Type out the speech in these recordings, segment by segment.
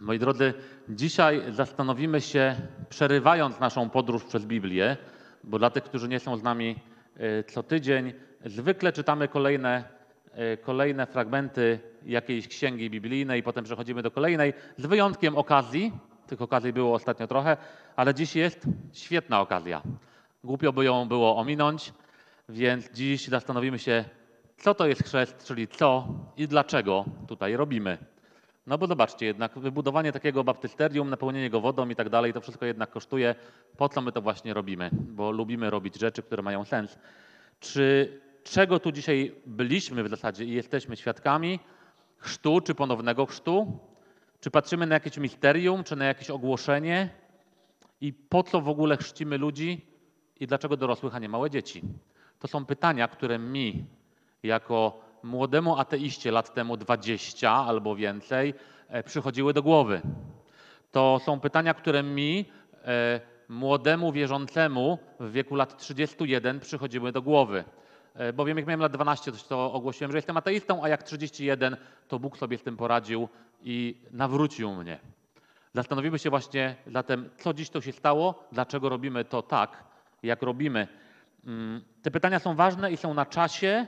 Moi drodzy, dzisiaj zastanowimy się, przerywając naszą podróż przez Biblię, bo dla tych, którzy nie są z nami e, co tydzień, zwykle czytamy kolejne, e, kolejne fragmenty jakiejś księgi biblijnej, potem przechodzimy do kolejnej, z wyjątkiem okazji. Tych okazji było ostatnio trochę, ale dziś jest świetna okazja. Głupio by ją było ominąć, więc dziś zastanowimy się, co to jest chrzest, czyli co i dlaczego tutaj robimy. No bo zobaczcie, jednak wybudowanie takiego baptysterium, napełnienie go wodą i tak dalej, to wszystko jednak kosztuje. Po co my to właśnie robimy? Bo lubimy robić rzeczy, które mają sens. Czy czego tu dzisiaj byliśmy w zasadzie i jesteśmy świadkami? Chrztu czy ponownego chrztu? Czy patrzymy na jakieś misterium, czy na jakieś ogłoszenie? I po co w ogóle chrzcimy ludzi? I dlaczego dorosłych, a nie małe dzieci? To są pytania, które mi, jako młodemu ateiście lat temu 20 albo więcej e, przychodziły do głowy. To są pytania, które mi, e, młodemu wierzącemu w wieku lat 31 przychodziły do głowy. E, bowiem jak miałem lat 12, to ogłosiłem, że jestem ateistą, a jak 31, to Bóg sobie z tym poradził i nawrócił mnie. Zastanowimy się właśnie zatem, co dziś to się stało, dlaczego robimy to tak, jak robimy. Mm, te pytania są ważne i są na czasie,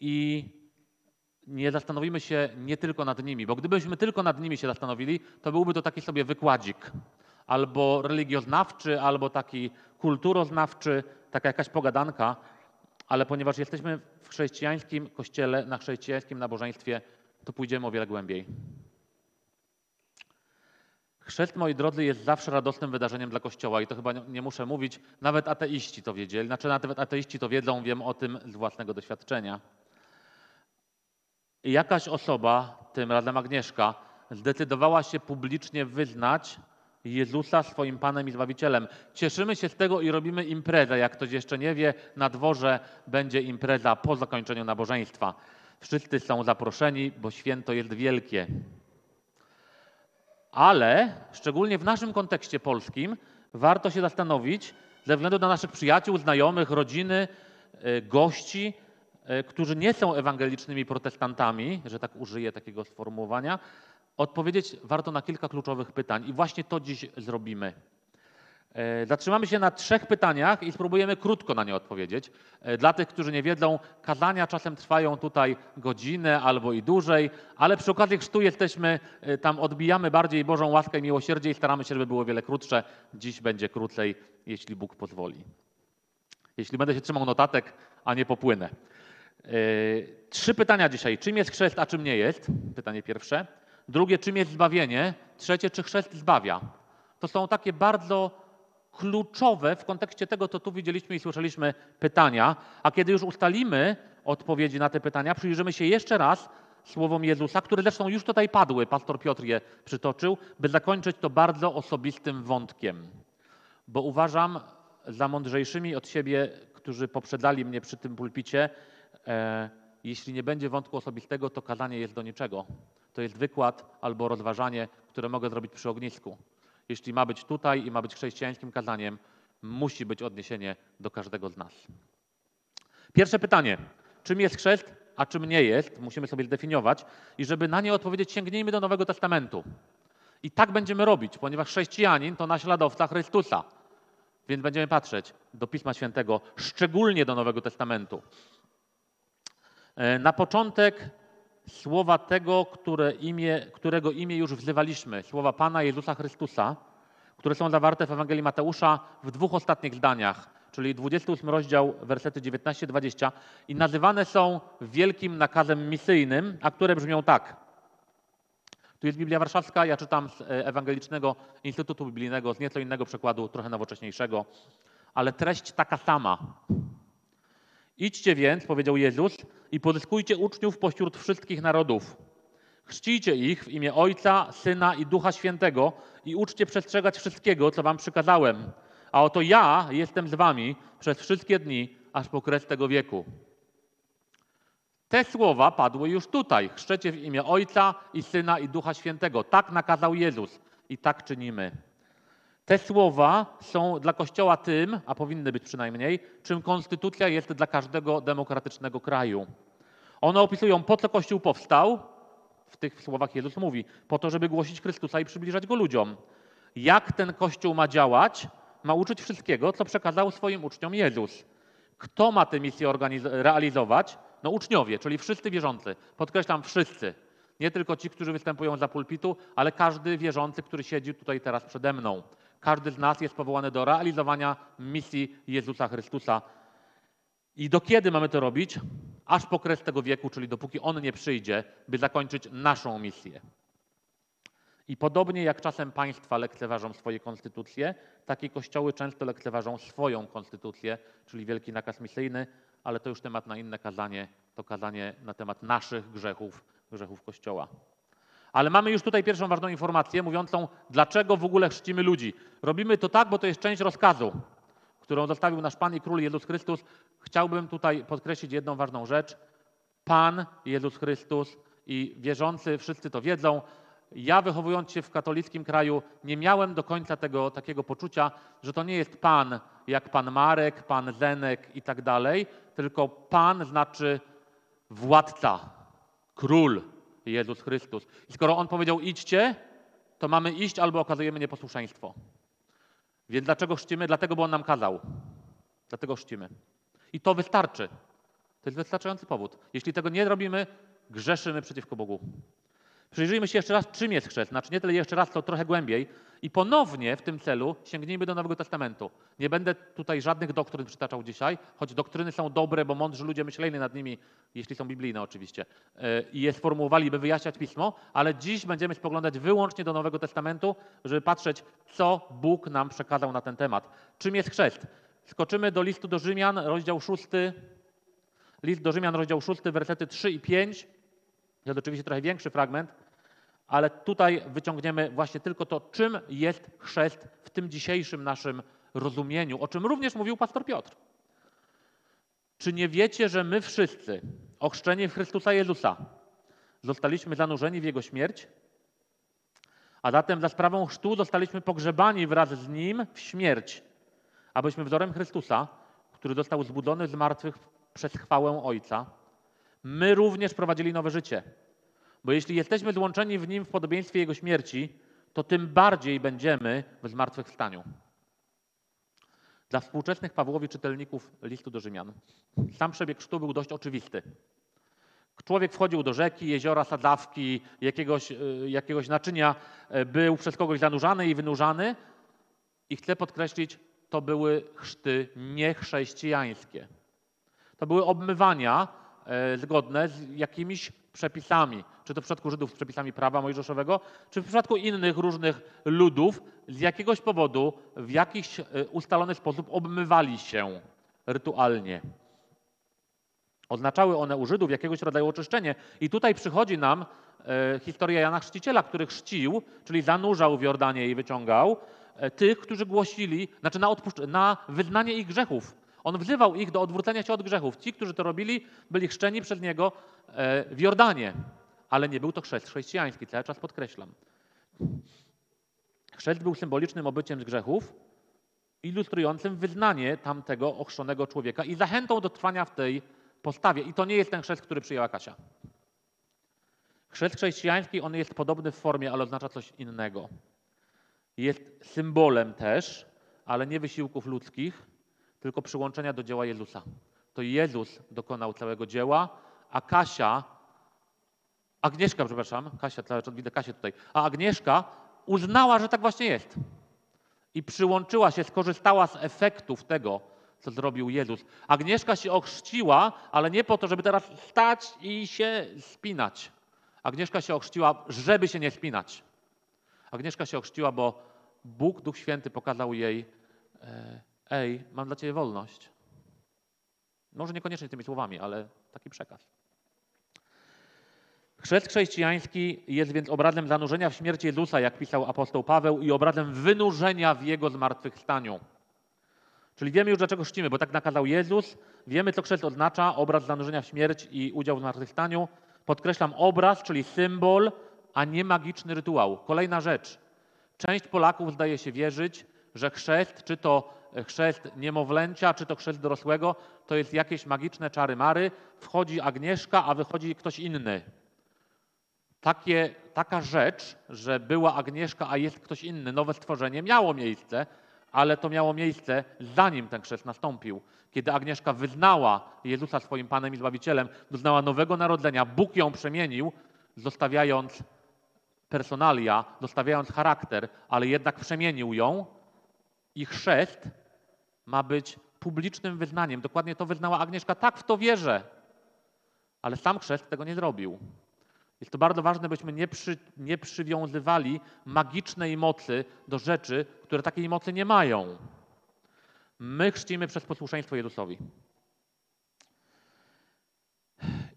i nie zastanowimy się nie tylko nad nimi, bo gdybyśmy tylko nad nimi się zastanowili, to byłby to taki sobie wykładzik albo religioznawczy, albo taki kulturoznawczy, taka jakaś pogadanka, ale ponieważ jesteśmy w chrześcijańskim kościele, na chrześcijańskim nabożeństwie, to pójdziemy o wiele głębiej. Chrzest, moi drodzy, jest zawsze radosnym wydarzeniem dla Kościoła i to chyba nie muszę mówić, nawet ateiści to wiedzieli, znaczy nawet ateiści to wiedzą, wiem o tym z własnego doświadczenia. I jakaś osoba, tym razem Agnieszka, zdecydowała się publicznie wyznać Jezusa swoim Panem i Zbawicielem. Cieszymy się z tego i robimy imprezę. Jak ktoś jeszcze nie wie, na dworze będzie impreza po zakończeniu nabożeństwa. Wszyscy są zaproszeni, bo święto jest wielkie. Ale szczególnie w naszym kontekście polskim warto się zastanowić, ze względu na naszych przyjaciół, znajomych, rodziny, y, gości, którzy nie są ewangelicznymi protestantami, że tak użyję takiego sformułowania, odpowiedzieć warto na kilka kluczowych pytań. I właśnie to dziś zrobimy. E, zatrzymamy się na trzech pytaniach i spróbujemy krótko na nie odpowiedzieć. E, dla tych, którzy nie wiedzą, kazania czasem trwają tutaj godzinę albo i dłużej, ale przy okazji chrztu jesteśmy, tam odbijamy bardziej Bożą łaskę i miłosierdzie i staramy się, żeby było wiele krótsze. Dziś będzie krócej, jeśli Bóg pozwoli. Jeśli będę się trzymał notatek, a nie popłynę. Yy, trzy pytania dzisiaj. Czym jest chrzest, a czym nie jest? Pytanie pierwsze. Drugie, czym jest zbawienie? Trzecie, czy chrzest zbawia? To są takie bardzo kluczowe w kontekście tego, co tu widzieliśmy i słyszeliśmy pytania. A kiedy już ustalimy odpowiedzi na te pytania, przyjrzymy się jeszcze raz słowom Jezusa, które zresztą już tutaj padły, pastor Piotr je przytoczył, by zakończyć to bardzo osobistym wątkiem. Bo uważam za mądrzejszymi od siebie, którzy poprzedzali mnie przy tym pulpicie, jeśli nie będzie wątku osobistego, to kazanie jest do niczego. To jest wykład albo rozważanie, które mogę zrobić przy ognisku. Jeśli ma być tutaj i ma być chrześcijańskim kazaniem, musi być odniesienie do każdego z nas. Pierwsze pytanie. Czym jest chrzest, a czym nie jest? Musimy sobie zdefiniować. I żeby na nie odpowiedzieć, sięgnijmy do Nowego Testamentu. I tak będziemy robić, ponieważ chrześcijanin to naśladowca Chrystusa. Więc będziemy patrzeć do Pisma Świętego, szczególnie do Nowego Testamentu. E, na początek słowa tego, które imię, którego imię już wzywaliśmy, słowa Pana Jezusa Chrystusa, które są zawarte w Ewangelii Mateusza w dwóch ostatnich zdaniach, czyli 28 rozdział, wersety 19-20 i nazywane są wielkim nakazem misyjnym, a które brzmią tak. Tu jest Biblia Warszawska, ja czytam z e, Ewangelicznego Instytutu Biblijnego, z nieco innego przekładu, trochę nowocześniejszego, ale treść taka sama. Idźcie więc, powiedział Jezus, i pozyskujcie uczniów pośród wszystkich narodów. Chrzcijcie ich w imię Ojca, Syna i Ducha Świętego i uczcie przestrzegać wszystkiego, co wam przykazałem. A oto ja jestem z wami przez wszystkie dni, aż po kres tego wieku. Te słowa padły już tutaj. Chrzczecie w imię Ojca i Syna i Ducha Świętego. Tak nakazał Jezus i tak czynimy. Te słowa są dla Kościoła tym, a powinny być przynajmniej, czym konstytucja jest dla każdego demokratycznego kraju. One opisują, po co Kościół powstał, w tych słowach Jezus mówi, po to, żeby głosić Chrystusa i przybliżać Go ludziom. Jak ten Kościół ma działać? Ma uczyć wszystkiego, co przekazał swoim uczniom Jezus. Kto ma tę misję realizować? No uczniowie, czyli wszyscy wierzący. Podkreślam, wszyscy. Nie tylko ci, którzy występują za pulpitu, ale każdy wierzący, który siedzi tutaj teraz przede mną. Każdy z nas jest powołany do realizowania misji Jezusa Chrystusa. I do kiedy mamy to robić? Aż po kres tego wieku, czyli dopóki On nie przyjdzie, by zakończyć naszą misję. I podobnie jak czasem państwa lekceważą swoje konstytucje, takie kościoły często lekceważą swoją konstytucję, czyli wielki nakaz misyjny, ale to już temat na inne kazanie, to kazanie na temat naszych grzechów, grzechów Kościoła. Ale mamy już tutaj pierwszą ważną informację mówiącą, dlaczego w ogóle chrzcimy ludzi. Robimy to tak, bo to jest część rozkazu, którą zostawił nasz Pan i Król Jezus Chrystus. Chciałbym tutaj podkreślić jedną ważną rzecz. Pan Jezus Chrystus i wierzący wszyscy to wiedzą. Ja wychowując się w katolickim kraju nie miałem do końca tego takiego poczucia, że to nie jest Pan jak Pan Marek, Pan Zenek i tak dalej, tylko Pan znaczy władca, król Jezus Chrystus. I skoro On powiedział idźcie, to mamy iść albo okazujemy nieposłuszeństwo. Więc dlaczego chrzcimy? Dlatego, bo On nam kazał. Dlatego chrzcimy. I to wystarczy. To jest wystarczający powód. Jeśli tego nie robimy, grzeszymy przeciwko Bogu. Przyjrzyjmy się jeszcze raz, czym jest chrzest. Znaczy nie tyle jeszcze raz, to trochę głębiej. I ponownie w tym celu sięgnijmy do Nowego Testamentu. Nie będę tutaj żadnych doktryn przytaczał dzisiaj, choć doktryny są dobre, bo mądrzy ludzie myśleli nad nimi, jeśli są biblijne oczywiście, e, i je sformułowali, by wyjaśniać Pismo, ale dziś będziemy spoglądać wyłącznie do Nowego Testamentu, żeby patrzeć, co Bóg nam przekazał na ten temat. Czym jest chrzest? Skoczymy do listu do Rzymian, rozdział 6, list do Rzymian, rozdział 6, wersety 3 i 5. To jest oczywiście trochę większy fragment, ale tutaj wyciągniemy właśnie tylko to, czym jest chrzest w tym dzisiejszym naszym rozumieniu, o czym również mówił pastor Piotr. Czy nie wiecie, że my wszyscy, ochrzczeni w Chrystusa Jezusa, zostaliśmy zanurzeni w Jego śmierć? A zatem za sprawą chrztu zostaliśmy pogrzebani wraz z Nim w śmierć, abyśmy wzorem Chrystusa, który został zbudzony z martwych przez chwałę Ojca, my również prowadzili nowe życie. Bo jeśli jesteśmy złączeni w Nim w podobieństwie Jego śmierci, to tym bardziej będziemy w zmartwychwstaniu. Dla współczesnych Pawłowi czytelników listu do Rzymian sam przebieg chrztu był dość oczywisty. Człowiek wchodził do rzeki, jeziora, sadzawki, jakiegoś, e, jakiegoś naczynia, e, był przez kogoś zanurzany i wynurzany. I chcę podkreślić, to były chrzty niechrześcijańskie. To były obmywania e, zgodne z jakimiś przepisami, czy to w przypadku Żydów z przepisami prawa mojżeszowego, czy w przypadku innych różnych ludów, z jakiegoś powodu w jakiś e, ustalony sposób obmywali się rytualnie. Oznaczały one u Żydów jakiegoś rodzaju oczyszczenie. I tutaj przychodzi nam e, historia Jana Chrzciciela, który chrzcił, czyli zanurzał w Jordanie i wyciągał e, tych, którzy głosili, znaczy na, na wyznanie ich grzechów. On wzywał ich do odwrócenia się od grzechów. Ci, którzy to robili, byli chrzczeni przez niego e, w Jordanie, ale nie był to chrzest chrześcijański, cały czas podkreślam. Chrzest był symbolicznym obyciem z grzechów, ilustrującym wyznanie tamtego ochrzczonego człowieka i zachętą do trwania w tej postawie. I to nie jest ten chrzest, który przyjęła Kasia. Chrzest chrześcijański, on jest podobny w formie, ale oznacza coś innego. Jest symbolem też, ale nie wysiłków ludzkich, tylko przyłączenia do dzieła Jezusa. To Jezus dokonał całego dzieła, a Kasia, Agnieszka, przepraszam, Kasia, cały czas widzę Kasię tutaj, a Agnieszka uznała, że tak właśnie jest. I przyłączyła się, skorzystała z efektów tego, co zrobił Jezus. Agnieszka się ochrzciła, ale nie po to, żeby teraz stać i się spinać. Agnieszka się ochrzciła, żeby się nie spinać. Agnieszka się ochrzciła, bo Bóg, Duch Święty pokazał jej, e, Ej, mam dla ciebie wolność. Może niekoniecznie tymi słowami, ale taki przekaz. Chrzest chrześcijański jest więc obrazem zanurzenia w śmierć Jezusa, jak pisał apostoł Paweł, i obrazem wynurzenia w Jego zmartwychwstaniu. Czyli wiemy już, dlaczego chrzcimy, bo tak nakazał Jezus. Wiemy, co chrzest oznacza, obraz zanurzenia w śmierć i udział w zmartwychwstaniu. Podkreślam obraz, czyli symbol, a nie magiczny rytuał. Kolejna rzecz. Część Polaków zdaje się wierzyć, że chrzest, czy to chrzest niemowlęcia, czy to chrzest dorosłego, to jest jakieś magiczne czary-mary. Wchodzi Agnieszka, a wychodzi ktoś inny. takie, taka rzecz, że była Agnieszka, a jest ktoś inny, nowe stworzenie, miało miejsce, ale to miało miejsce zanim ten chrzest nastąpił. Kiedy Agnieszka wyznała Jezusa swoim Panem i Zbawicielem, doznała nowego narodzenia, Bóg ją przemienił, zostawiając personalia, zostawiając charakter, ale jednak przemienił ją i chrzest ma być publicznym wyznaniem. Dokładnie to wyznała Agnieszka. Tak, w to wierzę. Ale sam chrzest tego nie zrobił. Jest to bardzo ważne, byśmy nie, przy, nie przywiązywali magicznej mocy do rzeczy, które takiej mocy nie mają. My chrzcimy przez posłuszeństwo Jezusowi.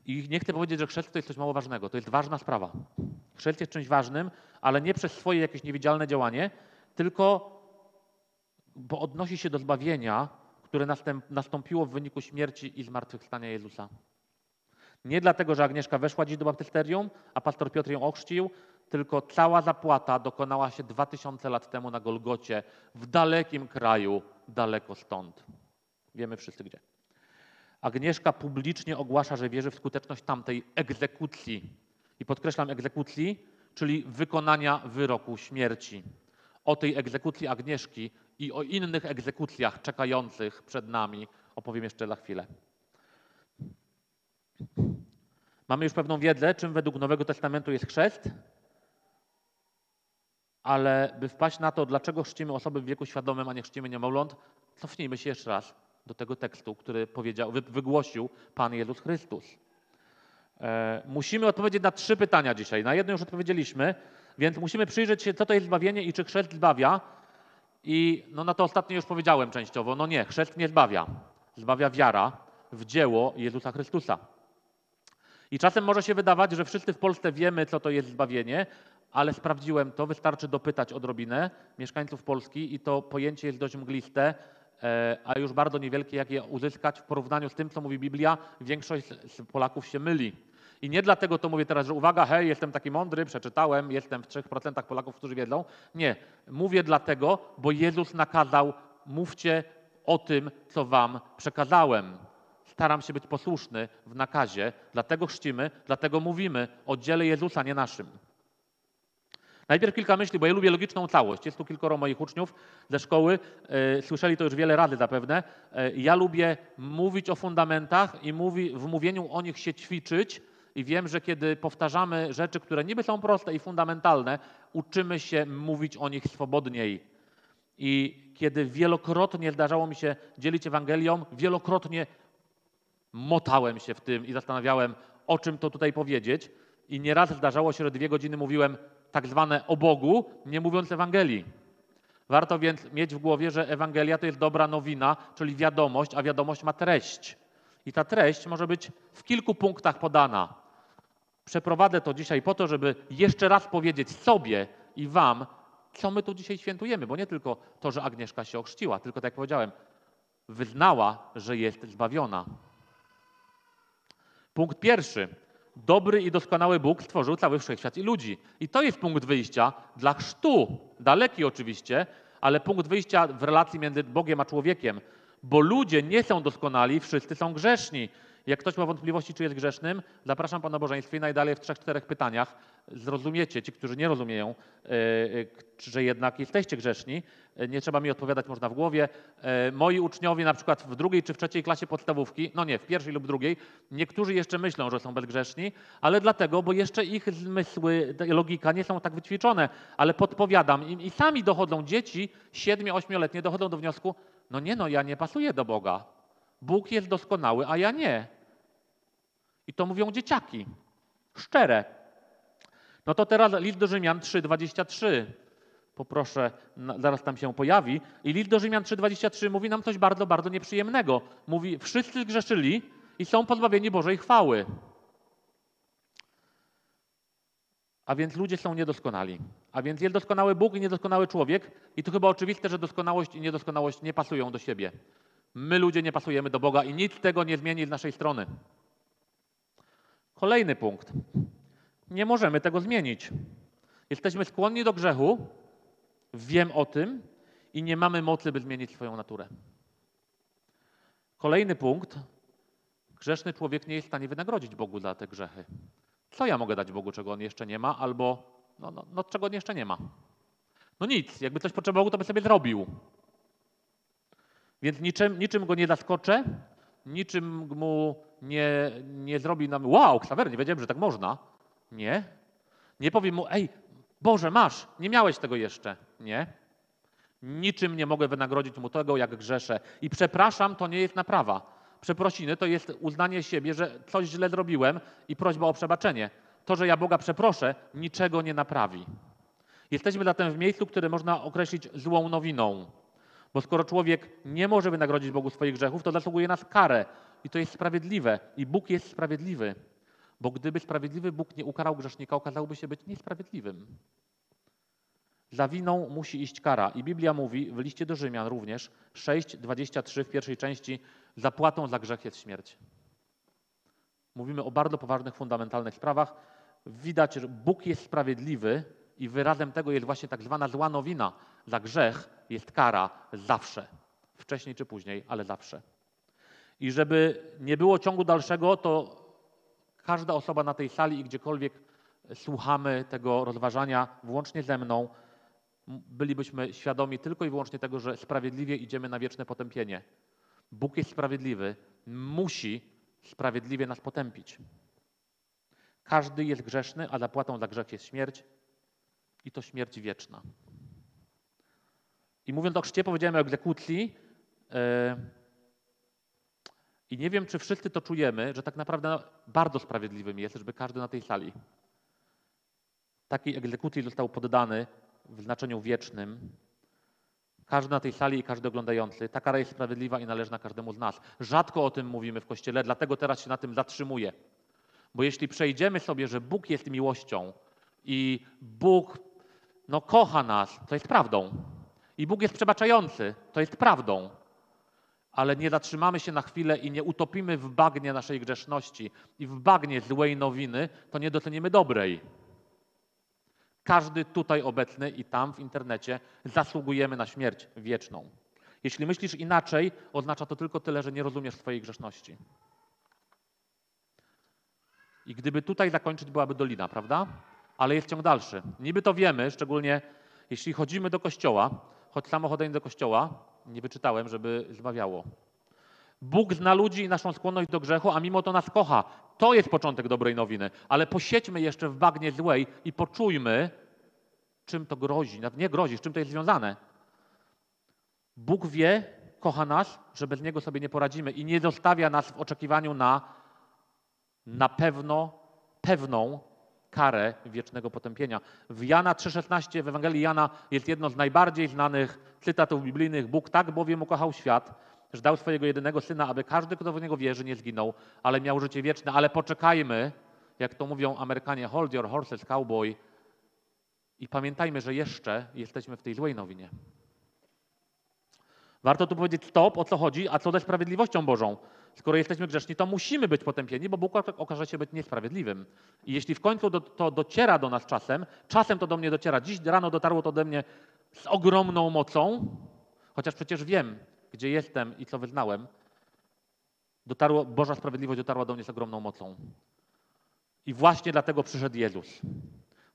I nie chcę powiedzieć, że chrzest to jest coś mało ważnego. To jest ważna sprawa. Chrzest jest czymś ważnym, ale nie przez swoje jakieś niewidzialne działanie, tylko bo odnosi się do zbawienia, które nastąpiło w wyniku śmierci i zmartwychwstania Jezusa. Nie dlatego, że Agnieszka weszła dziś do baptysterium, a pastor Piotr ją ochrzcił, tylko cała zapłata dokonała się dwa tysiące lat temu na Golgocie, w dalekim kraju, daleko stąd. Wiemy wszyscy gdzie. Agnieszka publicznie ogłasza, że wierzy w skuteczność tamtej egzekucji. I podkreślam egzekucji, czyli wykonania wyroku śmierci. O tej egzekucji Agnieszki i o innych egzekucjach czekających przed nami opowiem jeszcze za chwilę. Mamy już pewną wiedzę, czym według Nowego Testamentu jest chrzest, ale by wpaść na to, dlaczego chrzcimy osoby w wieku świadomym, a nie chrzcimy niemowląt, cofnijmy się jeszcze raz do tego tekstu, który powiedział, wygłosił Pan Jezus Chrystus. E, musimy odpowiedzieć na trzy pytania dzisiaj. Na jedno już odpowiedzieliśmy, więc musimy przyjrzeć się, co to jest zbawienie i czy chrzest zbawia. I no, na to ostatnio już powiedziałem częściowo. No nie, chrzest nie zbawia. Zbawia wiara w dzieło Jezusa Chrystusa. I czasem może się wydawać, że wszyscy w Polsce wiemy, co to jest zbawienie, ale sprawdziłem to, wystarczy dopytać odrobinę mieszkańców Polski i to pojęcie jest dość mgliste, e, a już bardzo niewielkie, jak je uzyskać w porównaniu z tym, co mówi Biblia. Większość Polaków się myli. I nie dlatego to mówię teraz, że uwaga, hej, jestem taki mądry, przeczytałem, jestem w 3% Polaków, którzy wiedzą. Nie, mówię dlatego, bo Jezus nakazał, mówcie o tym, co wam przekazałem staram się być posłuszny w nakazie, dlatego chrzcimy, dlatego mówimy o dziele Jezusa, nie naszym. Najpierw kilka myśli, bo ja lubię logiczną całość. Jest tu kilkoro moich uczniów ze szkoły, yy, słyszeli to już wiele razy zapewne. Yy, ja lubię mówić o fundamentach i mówi, w mówieniu o nich się ćwiczyć. I wiem, że kiedy powtarzamy rzeczy, które niby są proste i fundamentalne, uczymy się mówić o nich swobodniej. I kiedy wielokrotnie zdarzało mi się dzielić Ewangelią, wielokrotnie motałem się w tym i zastanawiałem, o czym to tutaj powiedzieć. I nieraz zdarzało się, że dwie godziny mówiłem tak zwane o Bogu, nie mówiąc Ewangelii. Warto więc mieć w głowie, że Ewangelia to jest dobra nowina, czyli wiadomość, a wiadomość ma treść. I ta treść może być w kilku punktach podana. Przeprowadzę to dzisiaj po to, żeby jeszcze raz powiedzieć sobie i Wam, co my tu dzisiaj świętujemy, bo nie tylko to, że Agnieszka się ochrzciła, tylko tak jak powiedziałem, wyznała, że jest zbawiona. Punkt pierwszy. Dobry i doskonały Bóg stworzył cały wszechświat i ludzi. I to jest punkt wyjścia dla chrztu. Daleki oczywiście, ale punkt wyjścia w relacji między Bogiem a człowiekiem. Bo ludzie nie są doskonali, wszyscy są grzeszni. Jak ktoś ma wątpliwości, czy jest grzesznym, zapraszam Pana Bożeństwie i najdalej w trzech, czterech pytaniach zrozumiecie, ci, którzy nie rozumieją, e, e, że jednak jesteście grzeszni. E, nie trzeba mi odpowiadać, można w głowie. Moi uczniowie na przykład w drugiej czy w trzeciej klasie podstawówki, no nie, w pierwszej lub drugiej, niektórzy jeszcze myślą, że są bezgrzeszni, ale dlatego, bo jeszcze ich zmysły, logika nie są tak wyćwiczone, ale podpowiadam im i sami dochodzą, dzieci 7-8-letnie dochodzą do wniosku, no nie no, ja nie pasuję do Boga. Bóg jest doskonały, a ja nie. I to mówią dzieciaki. Szczere. No to teraz list do Rzymian 3,23. Poproszę, zaraz tam się pojawi. I list do Rzymian 3,23 mówi nam coś bardzo, bardzo nieprzyjemnego. Mówi, wszyscy zgrzeszyli i są pozbawieni Bożej chwały. A więc ludzie są niedoskonali. A więc jest doskonały Bóg i niedoskonały człowiek. I to chyba oczywiste, że doskonałość i niedoskonałość nie pasują do siebie. My ludzie nie pasujemy do Boga i nic tego nie zmieni z naszej strony. Kolejny punkt. Nie możemy tego zmienić. Jesteśmy skłonni do grzechu, wiem o tym i nie mamy mocy, by zmienić swoją naturę. Kolejny punkt. Grzeszny człowiek nie jest w stanie wynagrodzić Bogu za te grzechy. Co ja mogę dać Bogu, czego On jeszcze nie ma, albo no, no, no czego jeszcze nie ma? No nic, jakby coś potrzebował, to by sobie zrobił. Więc niczym, niczym go nie zaskoczę, niczym mu nie, nie zrobi nam, wow, Ksawer, nie wiedziałem, że tak można. Nie. Nie powiem mu, ej, Boże, masz, nie miałeś tego jeszcze. Nie. Niczym nie mogę wynagrodzić mu tego, jak grzeszę. I przepraszam, to nie jest naprawa. Przeprosiny to jest uznanie siebie, że coś źle zrobiłem i prośba o przebaczenie. To, że ja Boga przeproszę, niczego nie naprawi. Jesteśmy zatem w miejscu, które można określić złą nowiną. Bo skoro człowiek nie może wynagrodzić Bogu swoich grzechów, to zasługuje na karę. I to jest sprawiedliwe. I Bóg jest sprawiedliwy. Bo gdyby sprawiedliwy Bóg nie ukarał grzesznika, okazałby się być niesprawiedliwym. Za winą musi iść kara. I Biblia mówi w liście do Rzymian również 6:23 w pierwszej części: Zapłatą za grzech jest śmierć. Mówimy o bardzo poważnych, fundamentalnych sprawach. Widać, że Bóg jest sprawiedliwy i wyrazem tego jest właśnie tak zwana zła nowina. Za grzech jest kara zawsze, wcześniej czy później, ale zawsze. I żeby nie było ciągu dalszego, to każda osoba na tej sali i gdziekolwiek słuchamy tego rozważania, włącznie ze mną, bylibyśmy świadomi tylko i wyłącznie tego, że sprawiedliwie idziemy na wieczne potępienie. Bóg jest sprawiedliwy, musi sprawiedliwie nas potępić. Każdy jest grzeszny, a zapłatą za grzech jest śmierć i to śmierć wieczna. I mówiąc o chrzcie, powiedziałem o egzekucji. E, I nie wiem, czy wszyscy to czujemy, że tak naprawdę bardzo sprawiedliwym jest, żeby każdy na tej sali takiej egzekucji został poddany w znaczeniu wiecznym. Każdy na tej sali i każdy oglądający. Ta kara jest sprawiedliwa i należna każdemu z nas. Rzadko o tym mówimy w Kościele, dlatego teraz się na tym zatrzymuję. Bo jeśli przejdziemy sobie, że Bóg jest miłością i Bóg no, kocha nas, to jest prawdą. I Bóg jest przebaczający, to jest prawdą. Ale nie zatrzymamy się na chwilę i nie utopimy w bagnie naszej grzeszności i w bagnie złej nowiny, to nie docenimy dobrej. Każdy tutaj obecny i tam w internecie zasługujemy na śmierć wieczną. Jeśli myślisz inaczej, oznacza to tylko tyle, że nie rozumiesz swojej grzeszności. I gdyby tutaj zakończyć, byłaby dolina, prawda? Ale jest ciąg dalszy. Niby to wiemy, szczególnie jeśli chodzimy do kościoła, choć samo chodzenie do kościoła nie wyczytałem, żeby zbawiało. Bóg zna ludzi i naszą skłonność do grzechu, a mimo to nas kocha. To jest początek dobrej nowiny. Ale posiedźmy jeszcze w bagnie złej i poczujmy, czym to grozi. Nie grozi, z czym to jest związane. Bóg wie, kocha nas, że bez Niego sobie nie poradzimy i nie zostawia nas w oczekiwaniu na na pewno pewną karę wiecznego potępienia. W Jana 3,16 w Ewangelii Jana jest jedno z najbardziej znanych cytatów biblijnych. Bóg tak bowiem ukochał świat, że dał swojego jedynego syna, aby każdy, kto w niego wierzy, nie zginął, ale miał życie wieczne. Ale poczekajmy, jak to mówią Amerykanie, hold your horses, cowboy. I pamiętajmy, że jeszcze jesteśmy w tej złej nowinie. Warto tu powiedzieć stop, o co chodzi, a co ze sprawiedliwością Bożą. Skoro jesteśmy grzeszni, to musimy być potępieni, bo Bóg okaże się być niesprawiedliwym. I jeśli w końcu do, to dociera do nas czasem, czasem to do mnie dociera, dziś rano dotarło to do mnie z ogromną mocą, chociaż przecież wiem, gdzie jestem i co wyznałem, dotarło, Boża sprawiedliwość dotarła do mnie z ogromną mocą. I właśnie dlatego przyszedł Jezus.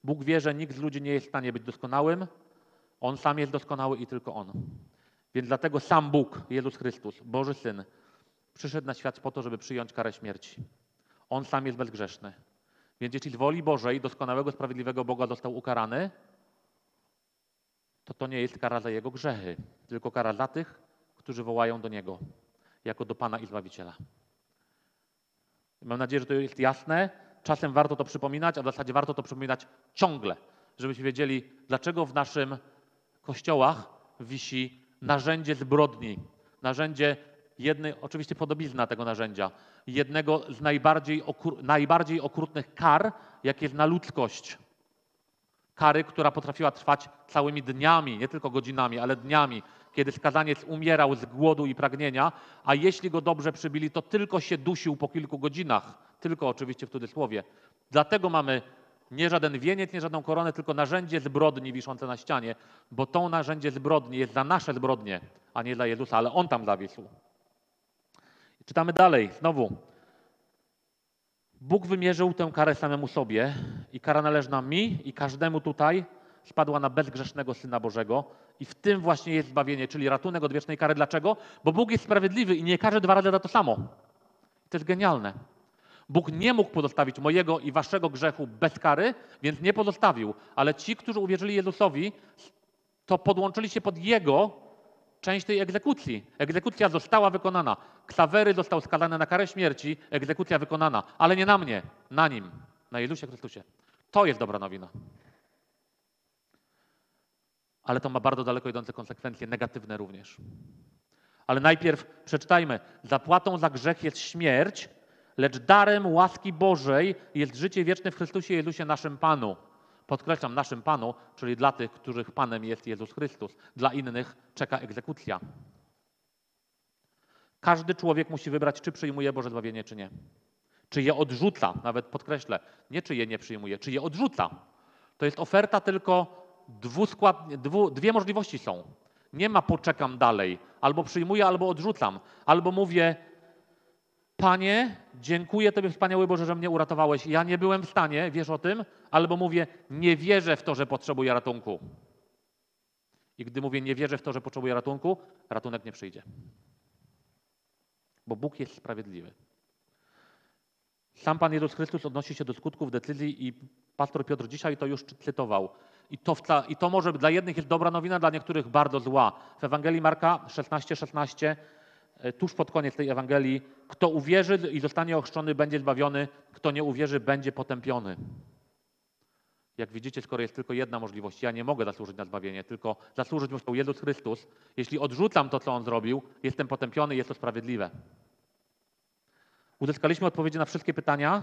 Bóg wie, że nikt z ludzi nie jest w stanie być doskonałym. On sam jest doskonały i tylko On. Więc dlatego sam Bóg, Jezus Chrystus, Boży Syn, przyszedł na świat po to, żeby przyjąć karę śmierci. On sam jest bezgrzeszny. Więc jeśli z woli Bożej doskonałego, sprawiedliwego Boga został ukarany, to to nie jest kara za jego grzechy, tylko kara za tych, którzy wołają do Niego, jako do Pana i Zbawiciela. Mam nadzieję, że to jest jasne. Czasem warto to przypominać, a w zasadzie warto to przypominać ciągle, żebyśmy wiedzieli, dlaczego w naszym kościołach wisi narzędzie zbrodni, narzędzie jednej, oczywiście podobizna tego narzędzia, jednego z najbardziej, okur, najbardziej okrutnych kar, jakie zna ludzkość. Kary, która potrafiła trwać całymi dniami, nie tylko godzinami, ale dniami, kiedy skazaniec umierał z głodu i pragnienia, a jeśli go dobrze przybili, to tylko się dusił po kilku godzinach. Tylko oczywiście w cudzysłowie. Dlatego mamy nie żaden wieniec, nie żadną koronę, tylko narzędzie zbrodni wiszące na ścianie, bo to narzędzie zbrodni jest za nasze zbrodnie, a nie dla Jezusa, ale On tam zawisł. Czytamy dalej, znowu. Bóg wymierzył tę karę samemu sobie i kara należna mi i każdemu tutaj spadła na bezgrzesznego Syna Bożego i w tym właśnie jest zbawienie, czyli ratunek od wiecznej kary. Dlaczego? Bo Bóg jest sprawiedliwy i nie każe dwa razy za to samo. To jest genialne. Bóg nie mógł pozostawić mojego i waszego grzechu bez kary, więc nie pozostawił. Ale ci, którzy uwierzyli Jezusowi, to podłączyli się pod Jego część tej egzekucji. Egzekucja została wykonana. Ksawery został skazany na karę śmierci, egzekucja wykonana. Ale nie na mnie, na Nim, na Jezusie Chrystusie. To jest dobra nowina. Ale to ma bardzo daleko idące konsekwencje, negatywne również. Ale najpierw przeczytajmy. Zapłatą za grzech jest śmierć, lecz darem łaski Bożej jest życie wieczne w Chrystusie Jezusie naszym Panu. Podkreślam, naszym Panu, czyli dla tych, których Panem jest Jezus Chrystus. Dla innych czeka egzekucja. Każdy człowiek musi wybrać, czy przyjmuje Boże zbawienie, czy nie. Czy je odrzuca, nawet podkreślę, nie czy je nie przyjmuje, czy je odrzuca. To jest oferta tylko dwuskład, dwu, dwie możliwości są. Nie ma poczekam dalej. Albo przyjmuję, albo odrzucam. Albo mówię, Panie, dziękuję Tobie, wspaniały Boże, że mnie uratowałeś. Ja nie byłem w stanie, wiesz o tym, albo mówię, nie wierzę w to, że potrzebuję ratunku. I gdy mówię, nie wierzę w to, że potrzebuję ratunku, ratunek nie przyjdzie. Bo Bóg jest sprawiedliwy. Sam Pan Jezus Chrystus odnosi się do skutków decyzji i pastor Piotr dzisiaj to już cytował. I to, I to może dla jednych jest dobra nowina, dla niektórych bardzo zła. W Ewangelii Marka 16:16 16, e, tuż pod koniec tej Ewangelii, kto uwierzy i zostanie ochrzczony, będzie zbawiony, kto nie uwierzy, będzie potępiony. Jak widzicie, skoro jest tylko jedna możliwość, ja nie mogę zasłużyć na zbawienie, tylko zasłużyć musiał Jezus Chrystus. Jeśli odrzucam to, co On zrobił, jestem potępiony, jest to sprawiedliwe. Uzyskaliśmy odpowiedzi na wszystkie pytania.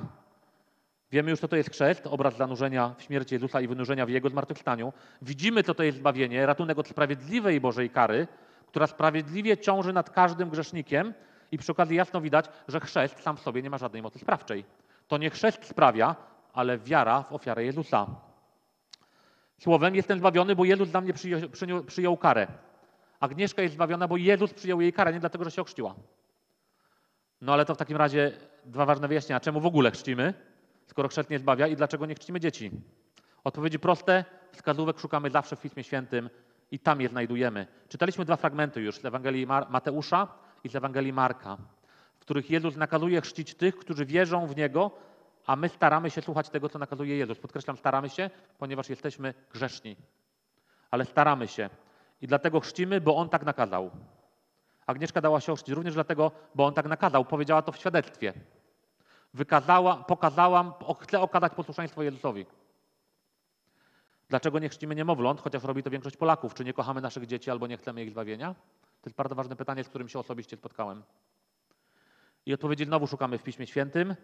Wiemy już, co to jest chrzest, obraz zanurzenia w śmierci Jezusa i wynurzenia w Jego zmartwychwstaniu. Widzimy, co to jest zbawienie, ratunek od sprawiedliwej Bożej kary, która sprawiedliwie ciąży nad każdym grzesznikiem i przy okazji jasno widać, że chrzest sam w sobie nie ma żadnej mocy sprawczej. To nie chrzest sprawia, ale wiara w ofiarę Jezusa. Słowem, jestem zbawiony, bo Jezus dla mnie przyjął, przyjął karę. Agnieszka jest zbawiona, bo Jezus przyjął jej karę, nie dlatego, że się ochrzciła. No ale to w takim razie dwa ważne wyjaśnienia. Czemu w ogóle chrzcimy, skoro chrzest nie zbawia i dlaczego nie chrzcimy dzieci? Odpowiedzi proste, wskazówek szukamy zawsze w Pismie Świętym i tam je znajdujemy. Czytaliśmy dwa fragmenty już z Ewangelii Mateusza i z Ewangelii Marka, w których Jezus nakazuje chrzcić tych, którzy wierzą w Niego, a my staramy się słuchać tego, co nakazuje Jezus. Podkreślam, staramy się, ponieważ jesteśmy grzeszni. Ale staramy się. I dlatego chrzcimy, bo On tak nakazał. Agnieszka dała się ochrzcić również dlatego, bo On tak nakazał. Powiedziała to w świadectwie. Wykazała, pokazałam, chcę okazać posłuszeństwo Jezusowi. Dlaczego nie chrzcimy niemowląt, chociaż robi to większość Polaków? Czy nie kochamy naszych dzieci albo nie chcemy ich zbawienia? To jest bardzo ważne pytanie, z którym się osobiście spotkałem. I odpowiedzi znowu szukamy w Piśmie Świętym.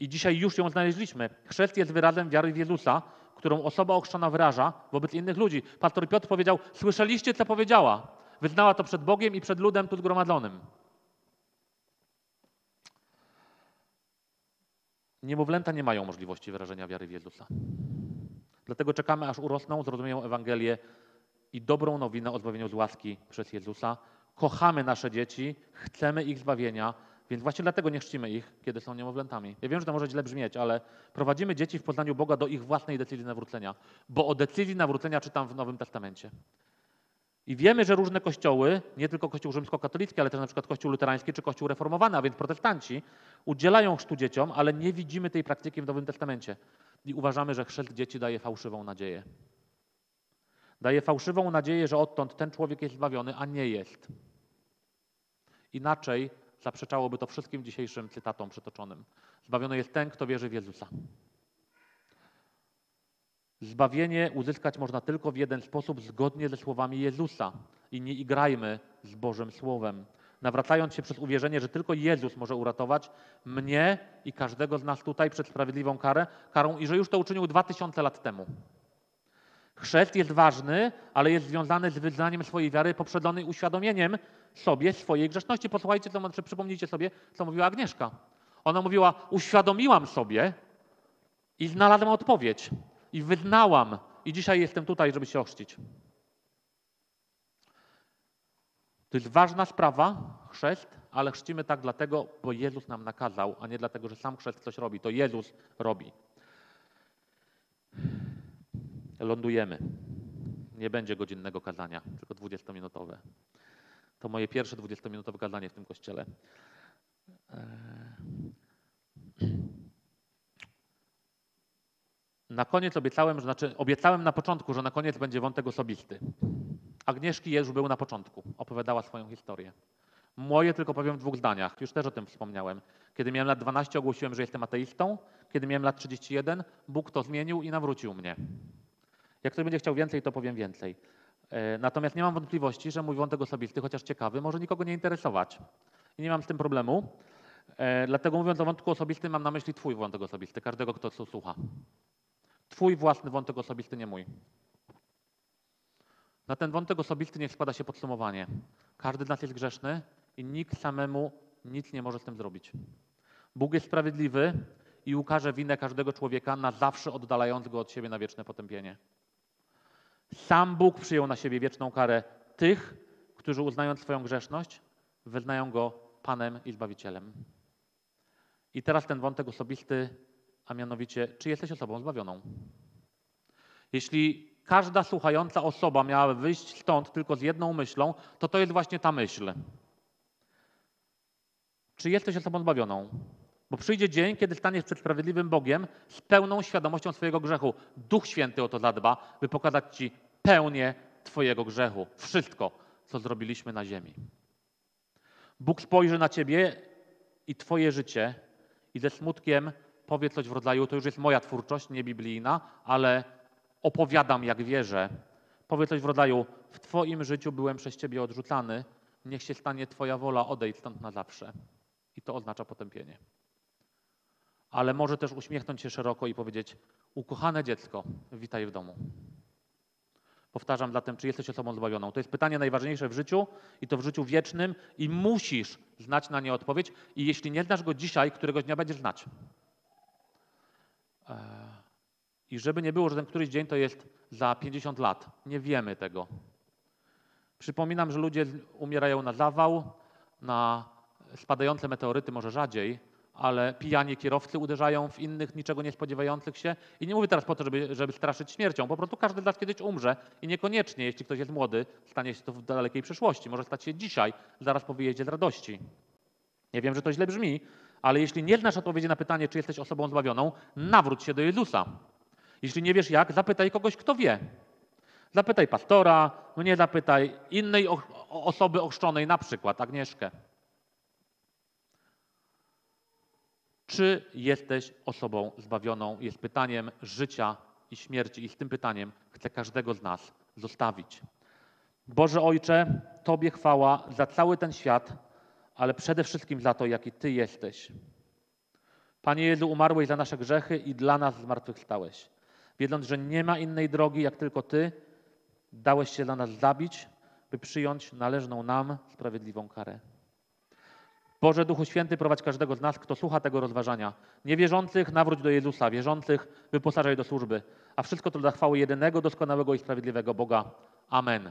I dzisiaj już ją znaleźliśmy. Chrzest jest wyrazem wiary w Jezusa, którą osoba ochrzczona wyraża wobec innych ludzi. Pastor Piotr powiedział: Słyszeliście, co powiedziała? Wyznała to przed Bogiem i przed ludem tu zgromadzonym. Niemowlęta nie mają możliwości wyrażenia wiary w Jezusa. Dlatego czekamy, aż urosną, zrozumieją Ewangelię i dobrą nowinę o zbawieniu z łaski przez Jezusa. Kochamy nasze dzieci, chcemy ich zbawienia, więc właśnie dlatego nie chrzcimy ich, kiedy są niemowlętami. Ja wiem, że to może źle brzmieć, ale prowadzimy dzieci w poznaniu Boga do ich własnej decyzji nawrócenia, bo o decyzji nawrócenia czytam w Nowym Testamencie. I wiemy, że różne kościoły, nie tylko kościół rzymskokatolicki, ale też na przykład kościół luterański czy kościół reformowany, a więc protestanci, udzielają chrztu dzieciom, ale nie widzimy tej praktyki w Nowym Testamencie. I uważamy, że chrzest dzieci daje fałszywą nadzieję. Daje fałszywą nadzieję, że odtąd ten człowiek jest zbawiony, a nie jest. Inaczej zaprzeczałoby to wszystkim dzisiejszym cytatom przytoczonym. Zbawiony jest ten, kto wierzy w Jezusa. Zbawienie uzyskać można tylko w jeden sposób, zgodnie ze słowami Jezusa. I nie igrajmy z Bożym Słowem. Nawracając się przez uwierzenie, że tylko Jezus może uratować mnie i każdego z nas tutaj przed sprawiedliwą karę, karą i że już to uczynił dwa tysiące lat temu. Chrzest jest ważny, ale jest związany z wyznaniem swojej wiary poprzedzonej uświadomieniem sobie swojej grzeszności. Posłuchajcie, co, czy przypomnijcie sobie, co mówiła Agnieszka. Ona mówiła, uświadomiłam sobie i znalazłam odpowiedź i wyznałam. I dzisiaj jestem tutaj, żeby się ochrzcić. To jest ważna sprawa, chrzest, ale chrzcimy tak dlatego, bo Jezus nam nakazał, a nie dlatego, że sam chrzest coś robi. To Jezus robi. Lądujemy. Nie będzie godzinnego kazania, tylko 20-minutowe. To moje pierwsze 20-minutowe kazanie w tym kościele. Na koniec obiecałem, że znaczy obiecałem na początku, że na koniec będzie wątek osobisty. Agnieszki już był na początku, opowiadała swoją historię. Moje tylko powiem w dwóch zdaniach, już też o tym wspomniałem. Kiedy miałem lat 12, ogłosiłem, że jestem ateistą. Kiedy miałem lat 31, Bóg to zmienił i nawrócił mnie. Jak ktoś będzie chciał więcej, to powiem więcej. E, natomiast nie mam wątpliwości, że mój wątek osobisty, chociaż ciekawy, może nikogo nie interesować. I nie mam z tym problemu. E, dlatego mówiąc o wątku osobistym, mam na myśli Twój wątek osobisty, każdego, kto to słucha. Twój własny wątek osobisty, nie mój. Na ten wątek osobisty niech składa się podsumowanie. Każdy z nas jest grzeszny i nikt samemu nic nie może z tym zrobić. Bóg jest sprawiedliwy i ukaże winę każdego człowieka na zawsze oddalając go od siebie na wieczne potępienie. Sam Bóg przyjął na siebie wieczną karę tych, którzy uznając swoją grzeszność, wyznają go Panem i Zbawicielem. I teraz ten wątek osobisty, a mianowicie, czy jesteś osobą zbawioną? Jeśli każda słuchająca osoba miała wyjść stąd tylko z jedną myślą, to to jest właśnie ta myśl. Czy jesteś osobą zbawioną? Bo przyjdzie dzień, kiedy staniesz przed sprawiedliwym Bogiem z pełną świadomością swojego grzechu. Duch Święty o to zadba, by pokazać Ci pełnię Twojego grzechu. Wszystko, co zrobiliśmy na ziemi. Bóg spojrzy na Ciebie i Twoje życie i ze smutkiem powie coś w rodzaju, to już jest moja twórczość, nie biblijna, ale opowiadam jak wierzę. Powie coś w rodzaju, w Twoim życiu byłem przez Ciebie odrzucany, niech się stanie Twoja wola, odejdź stąd na zawsze. I to oznacza potępienie. Ale może też uśmiechnąć się szeroko i powiedzieć, ukochane dziecko, witaj w domu. Powtarzam zatem, czy jesteś osobą zbawioną? To jest pytanie najważniejsze w życiu i to w życiu wiecznym i musisz znać na nie odpowiedź i jeśli nie znasz go dzisiaj, któregoś dnia będziesz znać. Eee, I żeby nie było, że ten któryś dzień to jest za 50 lat. Nie wiemy tego. Przypominam, że ludzie umierają na zawał, na spadające meteoryty może rzadziej, ale pijanie kierowcy uderzają w innych, niczego nie spodziewających się. I nie mówię teraz po to, żeby, żeby straszyć śmiercią. Po prostu każdy z nas kiedyś umrze i niekoniecznie, jeśli ktoś jest młody, stanie się to w dalekiej przyszłości. Może stać się dzisiaj, zaraz po wyjeździe z radości. Nie wiem, że to źle brzmi, ale jeśli nie znasz odpowiedzi na pytanie, czy jesteś osobą zbawioną, nawróć się do Jezusa. Jeśli nie wiesz jak, zapytaj kogoś, kto wie. Zapytaj pastora, mnie zapytaj innej osoby ochrzczonej, na przykład Agnieszkę. Czy jesteś osobą zbawioną? Jest pytaniem życia i śmierci, i z tym pytaniem chcę każdego z nas zostawić. Boże Ojcze, Tobie chwała za cały ten świat, ale przede wszystkim za to, jaki Ty jesteś. Panie Jezu, umarłeś za nasze grzechy i dla nas zmartwychwstałeś. Wiedząc, że nie ma innej drogi, jak tylko Ty, dałeś się dla nas zabić, by przyjąć należną nam sprawiedliwą karę. Boże Duchu Święty, prowadź każdego z nas, kto słucha tego rozważania. Niewierzących nawróć do Jezusa, wierzących wyposażaj do służby. A wszystko to dla chwały jedynego, doskonałego i sprawiedliwego Boga. Amen.